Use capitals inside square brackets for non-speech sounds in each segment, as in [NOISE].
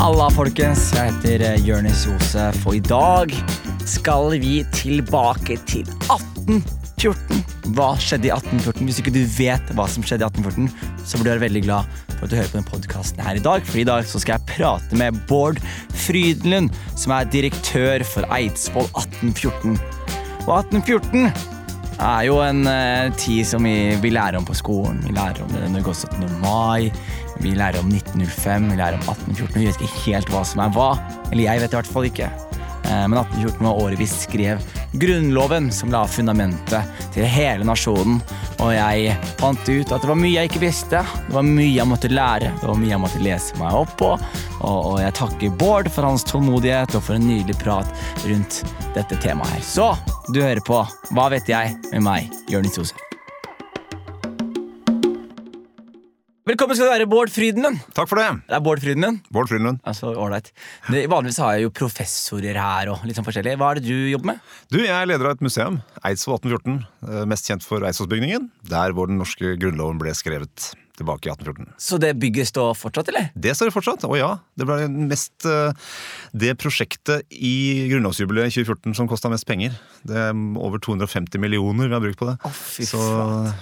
Halla, folkens. Jeg heter eh, Jonis Josef, og i dag skal vi tilbake til 1814. Hva skjedde i 1814? Hvis ikke du vet hva som skjedde i 1814, så burde du være veldig glad for at du hører på denne podkasten her i dag. For i dag så skal jeg prate med Bård Frydenlund, som er direktør for Eidsvoll 1814. Og 1814 er jo en uh, tid som vi, vi lærer om på skolen. Vi lærer om det når vi går 17. mai, vi lærer om 1905, vi lærer om 1814. Vi vet ikke helt hva som er hva. Eller jeg vet i hvert fall ikke. Eh, Men 1814 var året vi skrev Grunnloven, som la fundamentet til hele nasjonen. Og jeg fant ut at det var mye jeg ikke visste. Det var mye jeg måtte lære. Det var mye jeg måtte lese meg opp på. Og, og jeg takker Bård for hans tålmodighet og for en nydelig prat rundt dette temaet her. Så du hører på Hva vet jeg? med meg, Jonis Josef. Velkommen skal du være, Bård Frydenlund. Takk for det. Det er Bård Frydenlund. Bård Frydenlund. Altså. Det- Vanligvis har jeg jo professorer her og litt sånn forskjellig. Hva er det du jobber med? Du, Jeg er leder av et museum, Eidsvoll 1814. eh, Mest kjent for Eidsvollsbygningen, der hvor den norske grunnloven ble skrevet tilbake i 1814. Så det bygget står fortsatt, eller? Det står det fortsatt. Å ja. Det ble mest eh, det prosjektet i grunnlovsjubileet i 2014 som kosta mest penger. Det er over 250 millioner vi har brukt på det. Å, fy Så,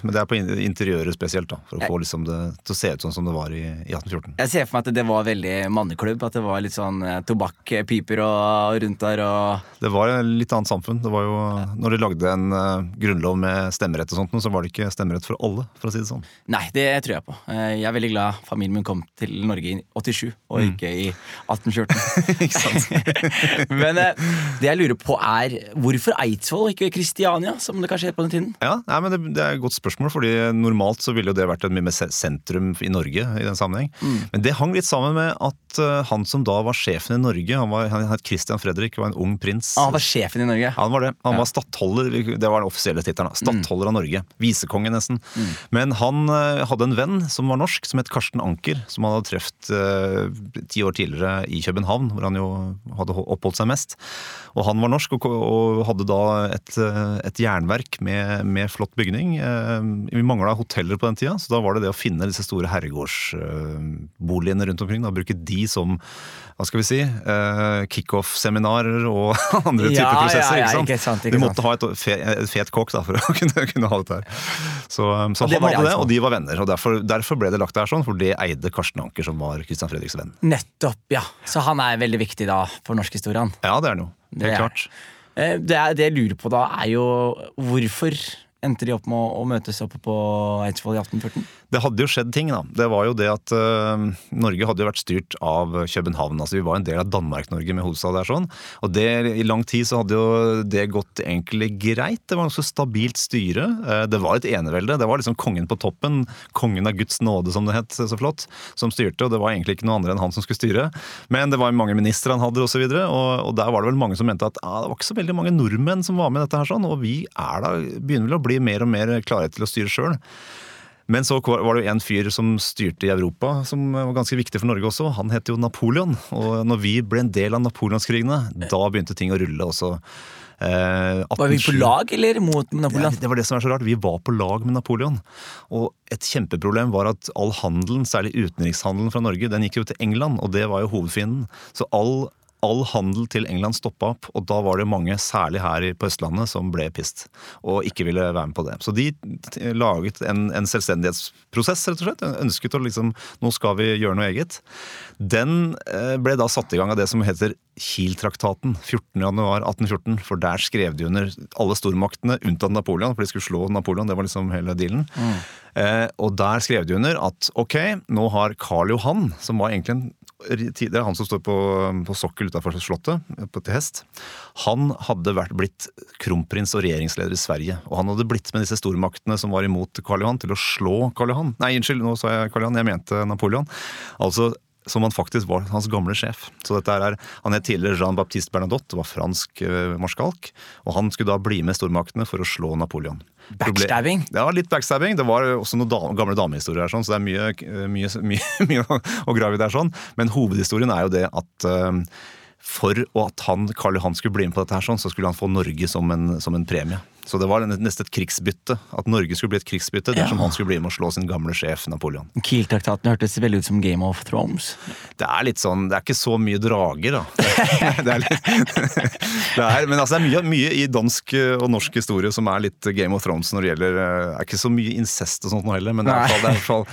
men det er på interiøret spesielt, da, for å få liksom det til å se ut sånn som det var i, i 1814. Jeg ser for meg at det var veldig manneklubb. At det var litt sånn tobakkpiper eh, piper og rundt der og Det var et litt annet samfunn. Det var jo, når de lagde en eh, grunnlov med stemmerett og sånt, så var det ikke stemmerett for alle, for å si det sånn. Nei, det tror jeg på. Eh, Jeg er veldig glad familien min kom til Norge i 87, og ikke i 1814. [LAUGHS] ikke sant? [LAUGHS] Men eh, det jeg lurer på er hvorfor Eidsvoll og ikke Kristiania, som det kanskje het på den tiden? Ja, nei, men det, det er et godt spørsmål, fordi normalt så ville jo det vært et mye mer sentrum i Norge i den sammenheng. Men det hang litt sammen med at eh, han som da var sjefen i Norge, han, var, han het Christian Fredrik, var en ung prins. Ah, han var sjefen i Norge. Han var det. Han Ja. var stattholder, det var den offisielle tittelen. Stattholder av Norge. Visekonge, nesten. Men han hadde en venn som var norsk, som het Karsten Anker. Som han hadde truffet eh, ti år tidligere i København, hvor han jo hadde oppholdt seg mest. Og han var norsk og, og hadde da et, eh, et jernverk med, med flott bygning. Eh, Vi mangla hoteller på den tida, så da var det det å finne disse store herregårdsboligene rundt omkring. Da, bruke de som hva skal vi si, eh, kickoff-seminarer og [LAUGHS] andre typer Ja, ja, prosesser. ja, ikke sant? ikke sant, ikke du måtte ha et fe, et fet kokk da, for å [LAUGHS] kunne, kunne ha dette her. Så, um, så han hadde det, og de var venner. og Derfor, derfor ble det lagt der sånn, for det eide Karsten Anker, som var Christian Fredriks venn. Nettopp, ja. Så han er veldig viktig da for norskhistorien. Ja, det er noe. jo. Helt er- klart. Eh, Det, det jeg lurer på da, er jo hvorfor endte de opp med å, å møtes oppe på Eidsvoll i 1814? Det hadde jo skjedd ting, da. Det var jo det at uh, Norge hadde jo vært styrt av København. altså Vi var en del av Danmark-Norge med hovedstad der. sånn, Og det, i lang tid så hadde jo det gått egentlig greit. Det var nokså stabilt styre. Uh, Det var et enevelde. Det var liksom kongen på toppen. Kongen av Guds nåde, som det het så flott, som styrte. Og det var egentlig ikke noe andre enn han som skulle styre. Men det var mange ministre han hadde. Og, så videre, og, og der var det vel mange som mente at ah, det var ikke så veldig mange nordmenn som var med i dette her, sånn, og vi er da, begynner vel å bli mer og mer klare til å styre sjøl. Men så var det jo en fyr som styrte i Europa, som var ganske viktig for Norge også. Han het jo Napoleon. Og når vi ble en del av napoleonskrigene, da begynte ting å rulle også. Eh, Var vi på lag eller mot Napoleon? det var det som er så rart. Vi var på lag med Napoleon. Og et kjempeproblem var at all handelen, særlig utenrikshandelen fra Norge, den gikk jo til England, og det var jo hovedfienden. Så all, all handel til England stoppa opp, og da var det mange, særlig her på Østlandet, som ble pissed og ikke ville være med på det. Så de laget en, en selvstendighetsprosess, rett og slett. Ønsket å liksom Nå skal vi gjøre noe eget. Den eh, ble da satt i gang av det som heter Kiel-traktaten 14.1.1814. For der skrev de under alle stormaktene, unntatt Napoleon, for de skulle slå Napoleon. Det var liksom hele dealen. Eh, og der skrev de under at ok, nå har Karl Johan, som var egentlig en det er han som står på, på sokkel utafor slottet, til hest. Han hadde vært, blitt kronprins og regjeringsleder i Sverige. Og han hadde blitt med disse stormaktene som var imot Karl Johan, til å slå Karl Johan. Nei, unnskyld, nå sa jeg Karl Johan, jeg mente Napoleon. Altså som han faktisk var hans gamle sjef. Så dette er, Han het tidligere Jean-Baptiste Bernadotte, var fransk uh, marskalk. Og han skulle da bli med stormaktene for å slå Napoleon. Backstabbing? Ja, litt backstabbing. Det var også noen da, gamle damehistorier her, sånn, så det er mye, mye, [LAUGHS] mye, mye å, å grave i der. sånn. Men hovedhistorien er jo det at uh, for at han, Karl Johan skulle bli med på dette, her, sånn, så skulle han få Norge som en, som en premie. Så det var nesten et krigsbytte. At Norge skulle bli et krigsbytte dersom Ja. han skulle bli med å slå sin gamle sjef Napoleon. Kiel-traktaten hørtes veldig ut som Game of Thrones. Det er litt sånn, det er ikke så mye drager, da. [LAUGHS] Det er litt, [LAUGHS] det er, men altså, det er mye, mye i dansk og norsk historie som er litt Game of Thrones når det gjelder eh, Det er ikke så mye incest og sånt nå heller, men det er i hvert fall-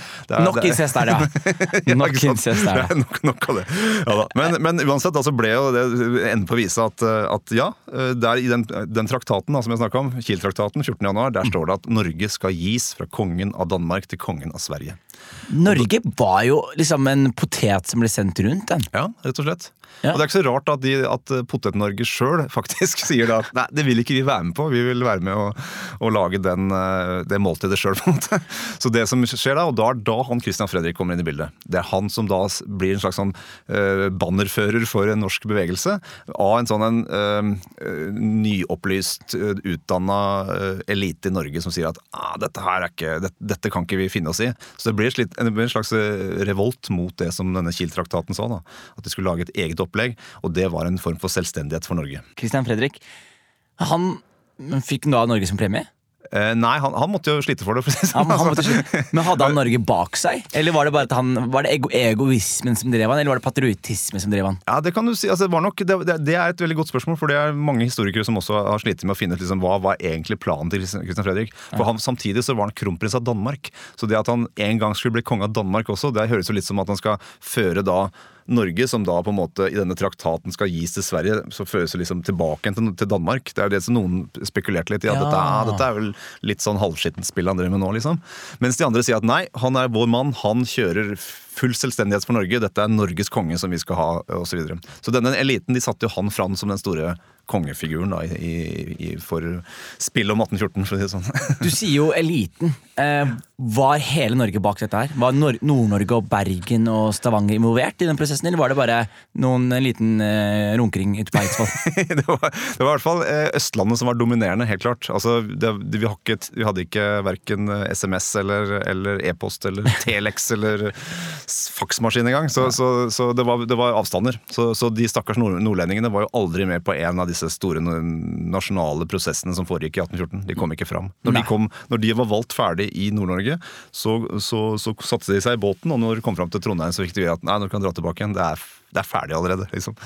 Nok incest er det, ja. Nok incest er det. Nok, nok av det. Ja. Men, men uansett altså ble jo det enden på å vise at, eh, at ja, eh, der i den, den traktaten da, som jeg snakka om, Kiel-traktaten 14. januar, der står det at Norge skal gis fra kongen av Danmark til kongen av Sverige. Norge var jo liksom en potet som ble sendt rundt, den. Ja, rett og slett. Ja. Og det er ikke så rart at, de, at Potet-Norge sjøl [LAUGHS] faktisk sier da at nei, det vil ikke vi være med på. Vi vil være med å, å lage den, eh, det måltidet sjøl, [LAUGHS] på en måte. Så det som skjer da, og da er da han Christian Fredrik kommer inn i bildet. Det er han som da blir en slags sånn uh, bannerfører for en norsk bevegelse av en sånn en eh, eh, nyopplyst, uh, utdanna elite i Norge som sier at ah, dette her er ikke, dette, dette kan ikke vi finne oss i. Så det blir, blir en slags eh, revolt mot det som denne Kiel-traktaten sa. da, At de skulle lage et eget opplegg, og det var en form for selvstendighet for Norge. Christian Fredrik. Han fikk da Norge som premie. Eh, nei, han, han måtte jo slite for det. Det sånn. Han, han måtte. Men hadde han Norge bak seg? Eller var det bare han, var det ego egoismen som drev han, eller var det patriotisme som drev han? Ja, Det kan du si, altså det, var nok, det, det, er et veldig godt spørsmål, for det er mange historikere som også har slitt med å finne ut liksom, hva var egentlig planen til Christian Fredrik. For han, Samtidig så var han kronprins av Danmark. Så det at han en gang skulle bli konge av Danmark også, det høres jo litt som at han skal føre da Norge, som da på en måte i denne traktaten skal gis til Sverige, så føres det liksom tilbake til, til Danmark. Det er jo det som noen spekulerte litt i. at Ja. dette, er, dette er vel litt sånn halvskittent spill han driver med nå, liksom. Mens de andre sier at nei, han er vår mann, han kjører full selvstendighet for Norge, dette er Norges konge som vi skal ha, osv. Så, videre. så denne eliten de satte jo han fram som den store kongefiguren da, i, i, for spill om 1814, for å si det sånn. [LAUGHS] Du sier jo eliten. Eh, var hele Norge bak dette her? Var Nord-Norge og Bergen og Stavanger involvert i den prosessen, eller var det bare noen liten eh, runkering ute på Eidsvoll? [LAUGHS] det, var, det var i hvert fall eh, Østlandet som var dominerende, helt klart. Altså, det, vi, ikke, vi hadde ikke verken SMS eller eller e-post eller [LAUGHS] Telex eller s- faksmaskin engang. Så, så, så det, var, det var avstander. Så, så de stakkars nord nordlendingene var jo aldri med på en av disse store nasjonale prosessene som foregikk i 1814. De kom ikke fram. Når de, kom, når de var valgt ferdig i Nord-Norge, så, så, så satte de seg i båten, og når de kom fram til Trondheim, så fikk de vite at nei, nå kan dra tilbake igjen. Det er, det er ferdig allerede. Liksom.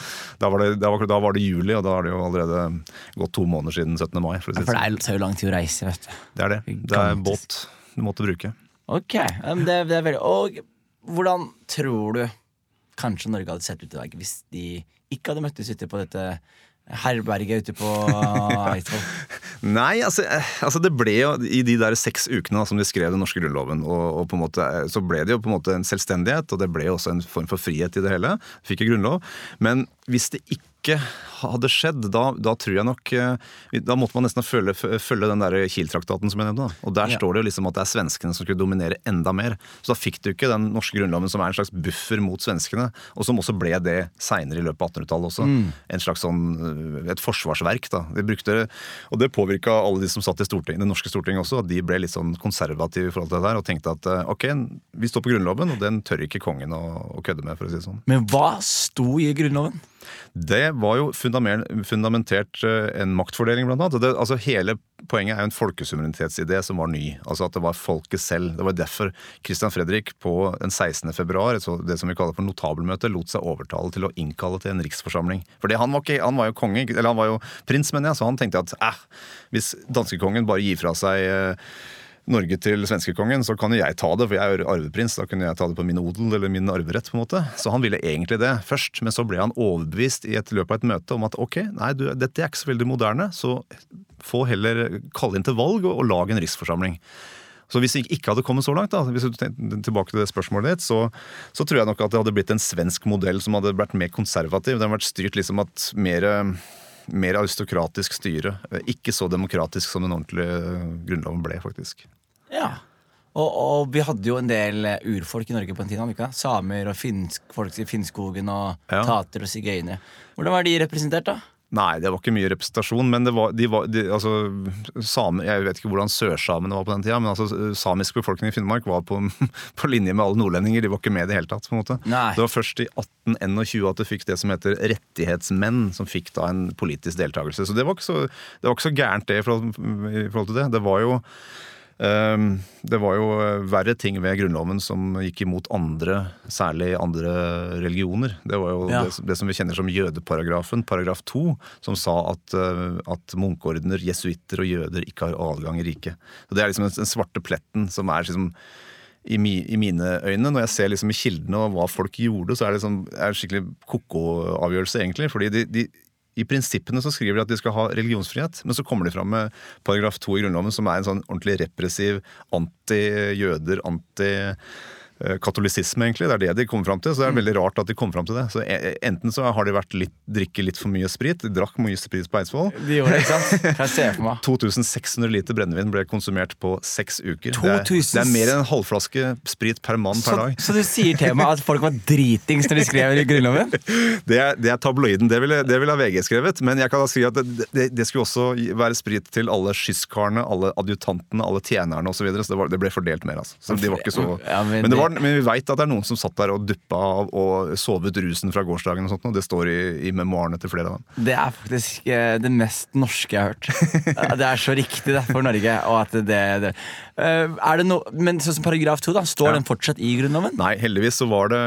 Da, var det, da, var, da var det juli, og da har det jo allerede gått to måneder siden 17. mai. For si For det, sånn. er, så lang tid å reise, vet du. det er det. Det er båt du måtte bruke. Ok, det, det er veldig Og hvordan tror du kanskje Norge hadde sett ut i dag hvis de ikke hadde møttes ute på dette herberget ute på [LAUGHS] Eidsvoll? Nei, altså, eh, altså det ble jo i de der seks ukene da, som de skrev den norske grunnloven, og, og på en måte, eh, så ble det jo på en måte en selvstendighet, og det ble jo også en form for frihet i det hele. Fikk jo grunnlov. Men hvis det ikke hadde skjedd, da, da tror jeg nok eh, Da måtte man nesten følge, følge den der Kiel-traktaten som jeg nevnte. Og der Ja. står det jo liksom at det er svenskene som skulle dominere enda mer. Så da fikk du ikke den norske grunnloven som er en slags buffer mot svenskene, og som også ble det seinere i løpet av 1800-tallet også. En slags sånn, øh, et forsvarsverk. da. De brukte, og det påvirka alle de som satt i Stortinget, det norske Stortinget også. at De ble litt sånn konservative i forhold til det der og tenkte at øh, ok, vi står på Grunnloven, og den tør ikke kongen å, å kødde med, for å si det sånn. Men hva sto i Grunnloven? Det var jo fundamentert eh, en maktfordeling, blant annet. Det, altså hele Poenget er jo en folkesuverenitetsidé som var ny. Altså At det var folket selv. Det var derfor Christian Fredrik på den 16. februar, det som vi kaller for notabelmøte, lot seg overtale til å innkalle til en riksforsamling. For han var, ikke, han var jo konge, eller han var jo prins, mener jeg, så han tenkte at eh, hvis danskekongen bare gir fra seg eh, Norge til svenskekongen, så kan jo jeg ta det, for jeg er arveprins. Da kunne jeg ta det på min odel eller min arverett. på en måte. Så han ville egentlig det først, men så ble han overbevist i et løpet av et møte om at ok, nei, du, dette er ikke så veldig moderne, så få heller kalle inn til valg og, og lage en riksforsamling. Så hvis vi ikke hadde kommet så langt, da, hvis du tenker tilbake til det spørsmålet ditt, så, så tror jeg nok at det hadde blitt en svensk modell som hadde vært mer konservativ. Den hadde vært styrt liksom at mer, mer aristokratisk styre. Ikke så demokratisk som den ordentlige grunnloven ble, faktisk. Ja. Og, og vi hadde jo en del eh, urfolk i Norge på en tid. ikke? Samer og finsk, folk i Finnskogen og Ja. tater og sigøynere. Hvordan var de representert, da? Nei, det var ikke mye representasjon, men det var, de var de, altså, same, Jeg vet ikke hvordan sørsamene var på den tida, men altså, samisk befolkning i Finnmark var på, [LAUGHS] på, linje med alle nordlendinger. De var ikke med i det hele tatt. på en måte. Nei. Det var først i 1821 at du fikk det som heter rettighetsmenn, som fikk da en politisk deltakelse. Så det var ikke så, det var ikke så gærent, det i forhold, i forhold til det. Det var jo det var jo eh, verre ting ved Grunnloven som gikk imot andre, særlig andre religioner. Det var jo ja. det, det, som vi kjenner som jødeparagrafen, paragraf 2, som sa at, eh, at munkeordener, jesuitter og jøder ikke har adgang i riket. Så Det er liksom den svarte pletten som er liksom i, mi, i, mine øyne, når jeg ser liksom i kildene og hva folk gjorde, så er det liksom, er skikkelig ko-ko-avgjørelse, egentlig. fordi de, de i prinsippene så skriver de at de skal ha religionsfrihet, men så kommer de fram med paragraf 2 i Grunnloven, som er en sånn ordentlig repressiv anti-jøder, anti Eh, katolisisme, egentlig. Det er det de kommer fram til. Så det er mm. veldig rart at de kommer fram til det. Så e, Enten så har de vært litt, drikket litt for mye sprit. De drakk mye sprit på Eidsvoll. De gjorde det, ikke sant? Jeg ser for meg. [LAUGHS] 2600 liter brennevin ble konsumert på seks uker. 2000... Det, er, det, er, mer enn en halvflaske sprit per mann per dag. Så du sier til meg at folk var dritings når de skrev i Grunnloven? [LAUGHS] det, er, det er tabloiden. Det ville, det ville VG skrevet. Men jeg kan da si at det, det, skulle også være sprit til alle skysskarene, alle adjutantene, alle tjenerne osv. Så, videre, så det, var, det ble fordelt mer. Altså. Så de var ikke så... Ja, men, men det var men vi veit at det er noen som satt der og duppa av og sovet rusen fra gårsdagen. og sånt, og Det står i, i, memoarene til flere av dem. Det er faktisk eh, det mest norske jeg har hørt. [LAUGHS] det er så riktig det, for Norge. og at det, det. Eh, er det no, men sånn som paragraf 2, da, står ja. den fortsatt i Grunnloven? Nei, heldigvis så var det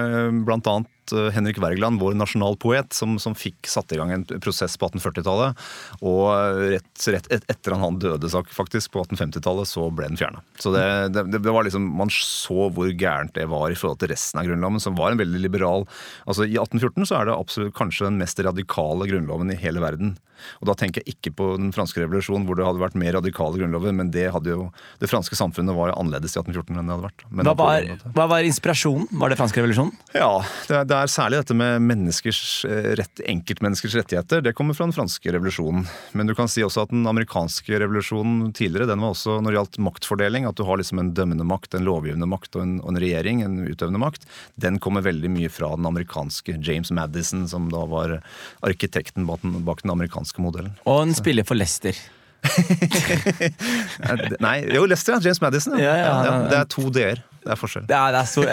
blant annet Eh, Henrik Wergeland, vår nasjonalpoet, som, som fikk satt i gang en prosess på 1840-tallet. Og rett, rett, etter han døde faktisk på 1850-tallet, så ble den fjerna. Så det, det, det, var liksom, Man så hvor gærent det var i forhold til resten av Grunnloven, som var en veldig liberal altså I 1814 så er det absolutt kanskje den mest radikale grunnloven i hele verden. Og da tenker jeg ikke på den franske revolusjonen, hvor det hadde vært mer radikale grunnlover, men det, hadde jo, det franske samfunnet var annerledes i 1814 enn det hadde vært. Hva var, hva var, inspirasjonen? Var det franske revolusjonen? Ja, det, det er særlig dette med menneskers eh, rett, enkeltmenneskers rettigheter. Det kommer fra den franske revolusjonen. Men du kan si også at den amerikanske revolusjonen tidligere, den var også når det gjaldt maktfordeling, at du har liksom en dømmende makt, en lovgivende makt og en, og en regjering, en utøvende makt, den kommer veldig mye fra den amerikanske James Madison, som da var arkitekten bak den, bak den amerikanske amerikanske modellen. Og en spiller for Leicester. [LAUGHS] Nei, jo, Lester. James Madison. Ja, ja, ja, det er to d-er. Det er forskjell. Ja, det er så [LAUGHS]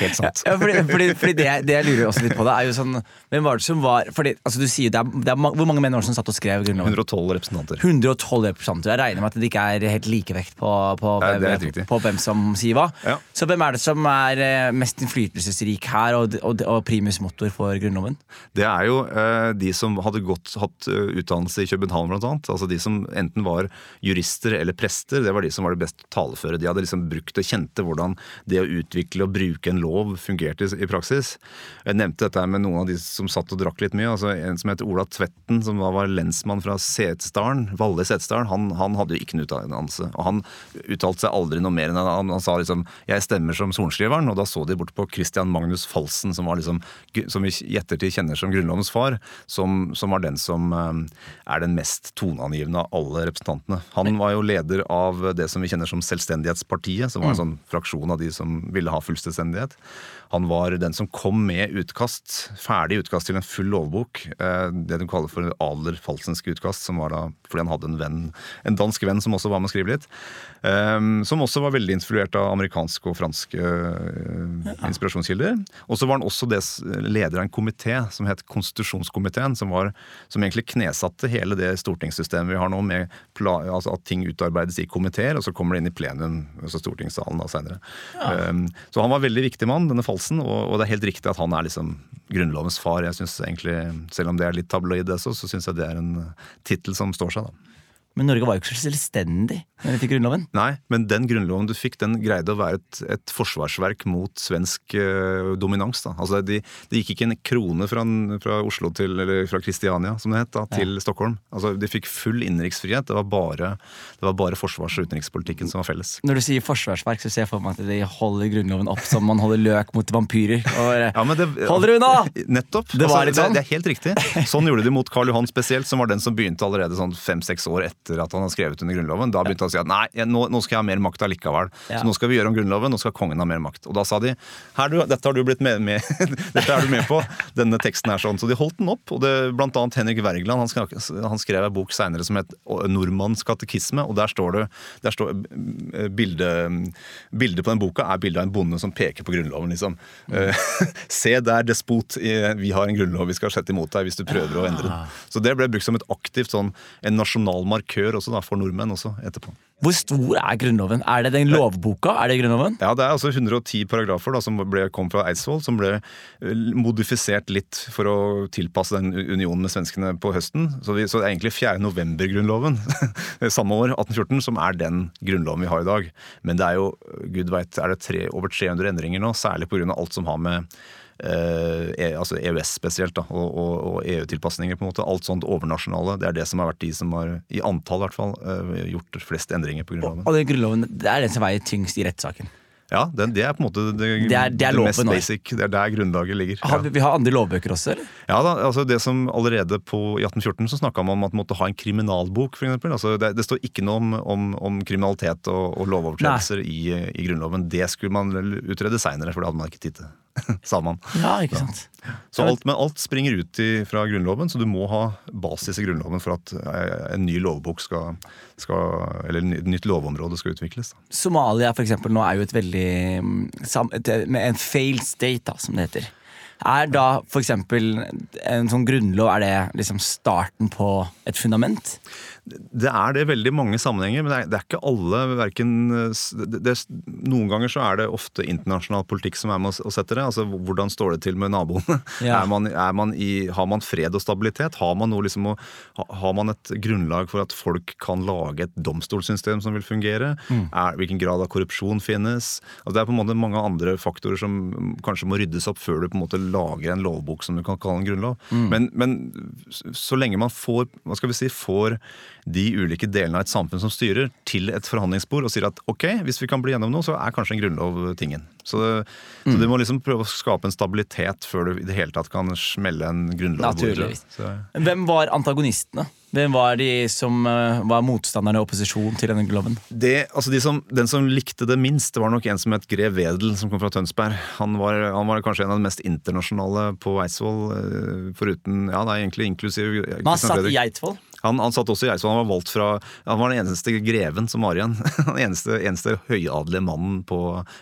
Helt sant. Ja, fordi, fordi, fordi det, det, jeg lurer også litt på, det er jo sånn Hvem var det som var fordi, altså du sier det er, det er, Hvor mange menn var det som satt og skrev Grunnloven? 112 representanter. 112 representanter. Jeg regner med at det ikke er helt likevekt på, på, ja, hvem, på, på, hvem som sier hva. Ja. Så hvem er det som er eh, mest innflytelsesrik her, og, og, og primus motor for Grunnloven? Det er jo eh, de som hadde godt, hatt eh, utdannelse i København, blant annet. Altså de som enten var jurister eller prester. Det var de som var det best tale taleføre. De hadde liksom brukt og kjente hvordan det å utvikle og bruke en lov fungerte i praksis. Jeg nevnte dette med noen av de som satt og drakk litt mye. altså En som het Ola Tvetten, som var lensmann fra Setesdalen, Valle Setesdalen, han, han, hadde jo ikke noen utdannelse. Og han uttalte seg aldri noe mer enn han, han sa liksom 'jeg stemmer som sorenskriveren', og da så de bort på Christian Magnus Falsen, som var liksom, som vi i ettertid kjenner som Grunnlovens far, som, som var den som um, er den mest toneangivende av alle representantene. Han var jo leder av det som vi kjenner som selvstendig Selvstendighetspartiet, som var en mm. sånn fraksjon av de som ville ha full selvstendighet. Han var den som kom med utkast, ferdig utkast til en full lovbok. Eh, det de kaller for Adler Falsensk utkast, som var da fordi han hadde en venn, en dansk venn som også var med å skrive litt. Ehm, som også var veldig influert av amerikanske og franske eh, inspirasjonskilder. Og så var han også leder av en komité som het Konstitusjonskomiteen, som, var, som egentlig knesatte hele det stortingssystemet vi har nå, med altså at ting utarbeides i komiteer, og så kommer det inn i plenum, altså stortingssalen da seinere. Ja. Så han var en veldig viktig mann, denne Falsen, og, og, det er helt riktig at han er liksom Grunnlovens far. Jeg synes egentlig, Selv om det er litt tabloid, så, så syns jeg det er en tittel som står seg. da. Men Norge var jo ikke så selvstendig når vi fikk grunnloven. Nei, men den grunnloven du fikk, den greide å være et, et forsvarsverk mot svensk eh, dominans. da. Altså, det de gikk ikke en krone fra, fra, Oslo til, eller fra Kristiania, som det het, da, til ja. Stockholm. Altså, De fikk full innenriksfrihet. Det var bare, det var bare forsvars- og utenrikspolitikken som var felles. Når du sier forsvarsverk, så ser jeg for meg at de holder grunnloven opp som man holder løk mot vampyrer. Og, ja, men det, Holder unna! Nettopp. Det, altså, litt sånn. det, er helt riktig. Sånn gjorde de mot Karl Johan spesielt, som var den som begynte allerede sånn fem-seks år etter etter at han har skrevet under Grunnloven. Da begynte han å si at nei, nå, nå skal jeg ha mer makt allikevel. Ja. Så nå skal vi gjøre om Grunnloven, nå skal kongen ha mer makt. Og da sa de her du, dette har du blitt med, med [LAUGHS] dette er du med på, denne teksten er sånn. Så de holdt den opp. og det, Blant annet Henrik Wergeland han skrev, han skrev en bok senere som het 'Nordmanns katekisme', og der står det der står, eh, bildet, bildet på den boka er bildet av en bonde som peker på Grunnloven, liksom. Mm. [LAUGHS] Se der, despot, vi har en grunnlov vi skal sette imot deg hvis du prøver å endre den. Så det ble brukt som et aktivt sånn, en nasjonal markør også da, for nordmenn også etterpå. Hvor stor er Grunnloven? Er det den lovboka? Er det Grunnloven? Ja, Det er altså 110 paragrafer da, som ble, kom fra Eidsvoll, som ble eh, modifisert litt for å tilpasse den unionen med svenskene på høsten. Så, vi, så det er egentlig 4. november-grunnloven [LAUGHS] samme år, 1814, som er den grunnloven vi har i dag. Men det er jo, gud veit, er det tre, over 300 endringer nå, særlig pga. alt som har med altså EØS spesielt, da, og, og, og EU-tilpasninger. på en måte, Alt sånt overnasjonale. Det er det som har vært de som har, i antall i hvert fall, eh, gjort flest endringer på Grunnloven. Og den Grunnloven det er den som veier tyngst i rettssaken. Ja, det, det er på en måte det, Det er- det er mest basic. Det er der grunnlaget ligger. Har vi, vi har andre lovbøker også, eller? Ja da, altså det som allerede på, I 1814 så snakka man om at man måtte ha en kriminalbok. Eksempel. altså det, det står ikke noe om, om, om kriminalitet og, og lovovertredelser i, i Grunnloven. Det skulle man utrede seinere, for det hadde man ikke tid til. [LAUGHS] Sa man. Ja, ikke sant? Så alt, men alt springer ut i, fra Grunnloven, så du må ha basis i Grunnloven for at eh, en ny lovbok skal, skal Eller et nytt lovområde skal utvikles. Da. Somalia for eksempel, nå er jo et veldig mm, Med en failed state, da, som det heter. Er da eksempel en sånn grunnlov Er det liksom starten på et fundament? Det er det i veldig mange sammenhenger, men det er, det er ikke alle. verken noen ganger så er det ofte internasjonal politikk som er med å sette det. altså Hvordan står det til med naboene? Ja. Er man, er man i, har man fred og stabilitet? Har man, noe liksom har man et grunnlag for at folk kan lage et domstolssystem som vil fungere? Er, hvilken grad av korrupsjon finnes? Altså det er på en måte mange andre faktorer som kanskje må ryddes opp før du på en måte lager en lovbok som du kan kalle en grunnlov. Men, men så lenge man får, hva skal vi si, får de ulike delene av et samfunn som styrer, til et forhandlingsbord og sier at ok, hvis vi kan bli gjennom noe, så er kanskje en grunnlov tingen. Så, så du må liksom prøve å skape en stabilitet før du i det hele tatt kan smelle en grunnlov. Naturligvis. Så, Hvem var antagonistene? Hvem var de som eh, var motstanderne i opposisjon til denne loven? det, altså de som, den som likte det minst, det var nok en som het grev Wedel, som kom fra Tønsberg. Han var, han var kanskje en av de mest internasjonale på Eidsvoll, eh, foruten Ja, nei, egentlig inklusiv Men han satt i Eidsvoll. Han, han satt også i Eidsvoll. Han var valgt fra Han var den eneste greven som var igjen. [LAUGHS] Den eneste, eneste høyadelige mannen på,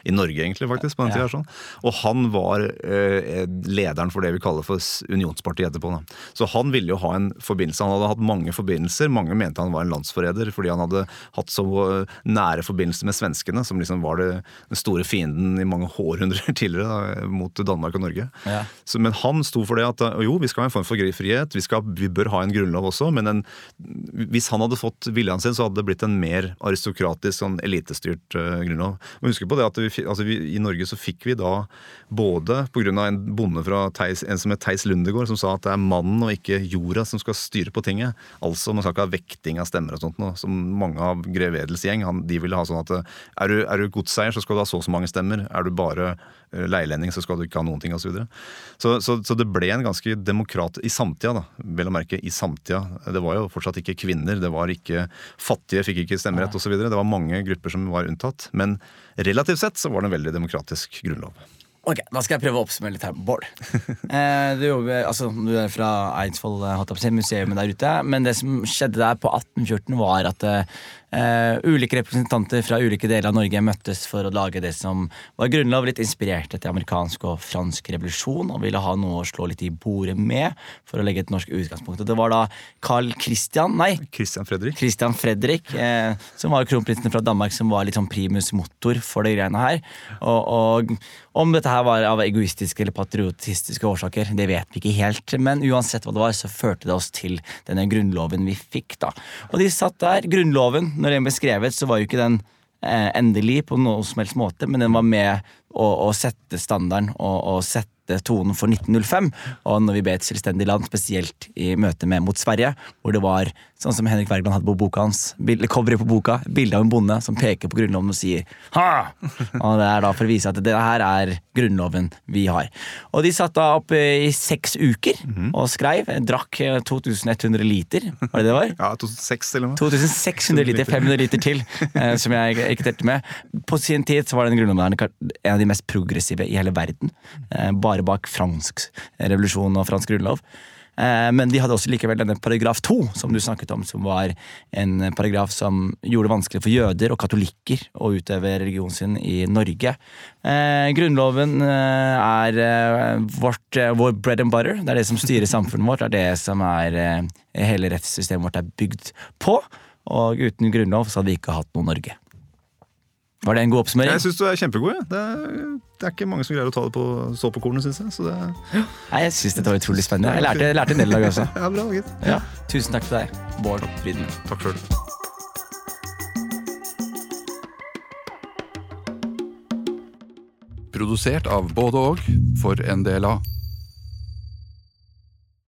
i Norge, egentlig, faktisk. på den Ja. tida, sånn. Og han var eh, lederen for det vi kaller for Unionspartiet etterpå. Da. Så han ville jo ha en forbindelse. Han hadde hatt mange forbindelser. Mange mente han var en landsforræder fordi han hadde hatt så eh, nære forbindelser med svenskene, som liksom var det, den store fienden i mange århundrer [LAUGHS] tidligere da, mot Danmark og Norge. Ja. Så, men han sto for det at eh, jo, vi skal ha en form for frihet, vi, skal, vi bør ha en grunnlov også, men en, hvis han hadde fått viljen sin, så hadde det blitt en mer aristokratisk, sånn elitestyrt uh, grunnlov. Men husk på det at vi, altså vi, I Norge så fikk vi da både pga. en bonde fra Theis, en som het Theis Lundegård, som sa at det er mannen og ikke jorda som skal styre på tinget. Altså man skal ikke ha vekting av stemmer og sånt noe, som mange av grev Edels gjeng. Han, de ville ha sånn at eh, er du, er du godseier, så skal du ha så og så mange stemmer. Er du bare eh, leilending, så skal du ikke ha noen ting, osv. Så, videre. så, så, så det ble en ganske demokrat i samtida, da. Vel å merke i samtida. Det var jo fortsatt ikke kvinner, det var ikke fattige, fikk ikke stemmerett osv. Det var mange grupper som var unntatt. Men relativt sett så var det en veldig demokratisk grunnlov. Ok, Da skal jeg prøve å oppsummere litt her. Bård. [LAUGHS] Eh, du, jobber, altså, du er fra Eidsvoll eh, museet der ute. Men det som skjedde der på 1814, var at eh, ulike representanter fra ulike deler av Norge møttes for å lage det som var grunnlov, litt inspirert etter amerikansk og fransk revolusjon, og ville ha noe å slå litt i bordet med for å legge et norsk utgangspunkt. Og det var da Carl Christian, nei, Christian Fredrik. Christian Fredrik, uh, som var kronprinsen fra Danmark, som var litt sånn primus motor for de greiene her. Og, og om dette her var av egoistiske eller patriotistiske årsaker, det vet vi ikke helt. Men uansett hva det var, så førte det oss til denne grunnloven vi fikk, da. Og de satt der. Grunnloven, når den ble skrevet, så var jo ikke den eh, endelig på noen som helst måte, men den var med å, å sette standarden og, og sette tonen for 1905. Og når vi ble et selvstendig land, spesielt i møte med mot Sverige, hvor det var Sånn som Henrik Wergeland hadde på boka hans. Coveret på boka, bilde av en bonde som peker på Grunnloven og sier ha! Og det er da for å vise at det her er Grunnloven vi har. Og de satt da opp i seks uker og skreiv. Drakk 2100 liter, var det det var? Ja, 2006 til noe. med. 2600 liter, 500 liter til, eh, som jeg ikke telte med. På sin tid så var den grunnloven en av de mest progressive i hele verden. Eh, bare bak fransk revolusjon og fransk grunnlov. Eh, Men de hadde også likevel denne paragraf to, som du snakket om, som var en paragraf som gjorde det vanskelig for jøder og katolikker å utøve religionen sin i Norge. Eh, Grunnloven eh, er vårt, vår bread and butter. Det er det som styrer samfunnet vårt. Det er det som er hele rettssystemet vårt er bygd på. Og uten grunnlov så hadde vi ikke hatt noe Norge. Var det en god oppsummering? Jeg syns du er kjempegod. Ja. Det, er, det er ikke mange som greier å ta det på, så på kornet, syns jeg. Så det, Nei, jeg syns dette var utrolig spennende. Jeg lærte, lærte en del i dag også. [LAUGHS] ja, bra, gitt. Ja. Tusen takk til deg, Bård Frydenlund. Takk sjøl. Produsert av både og for NDLA.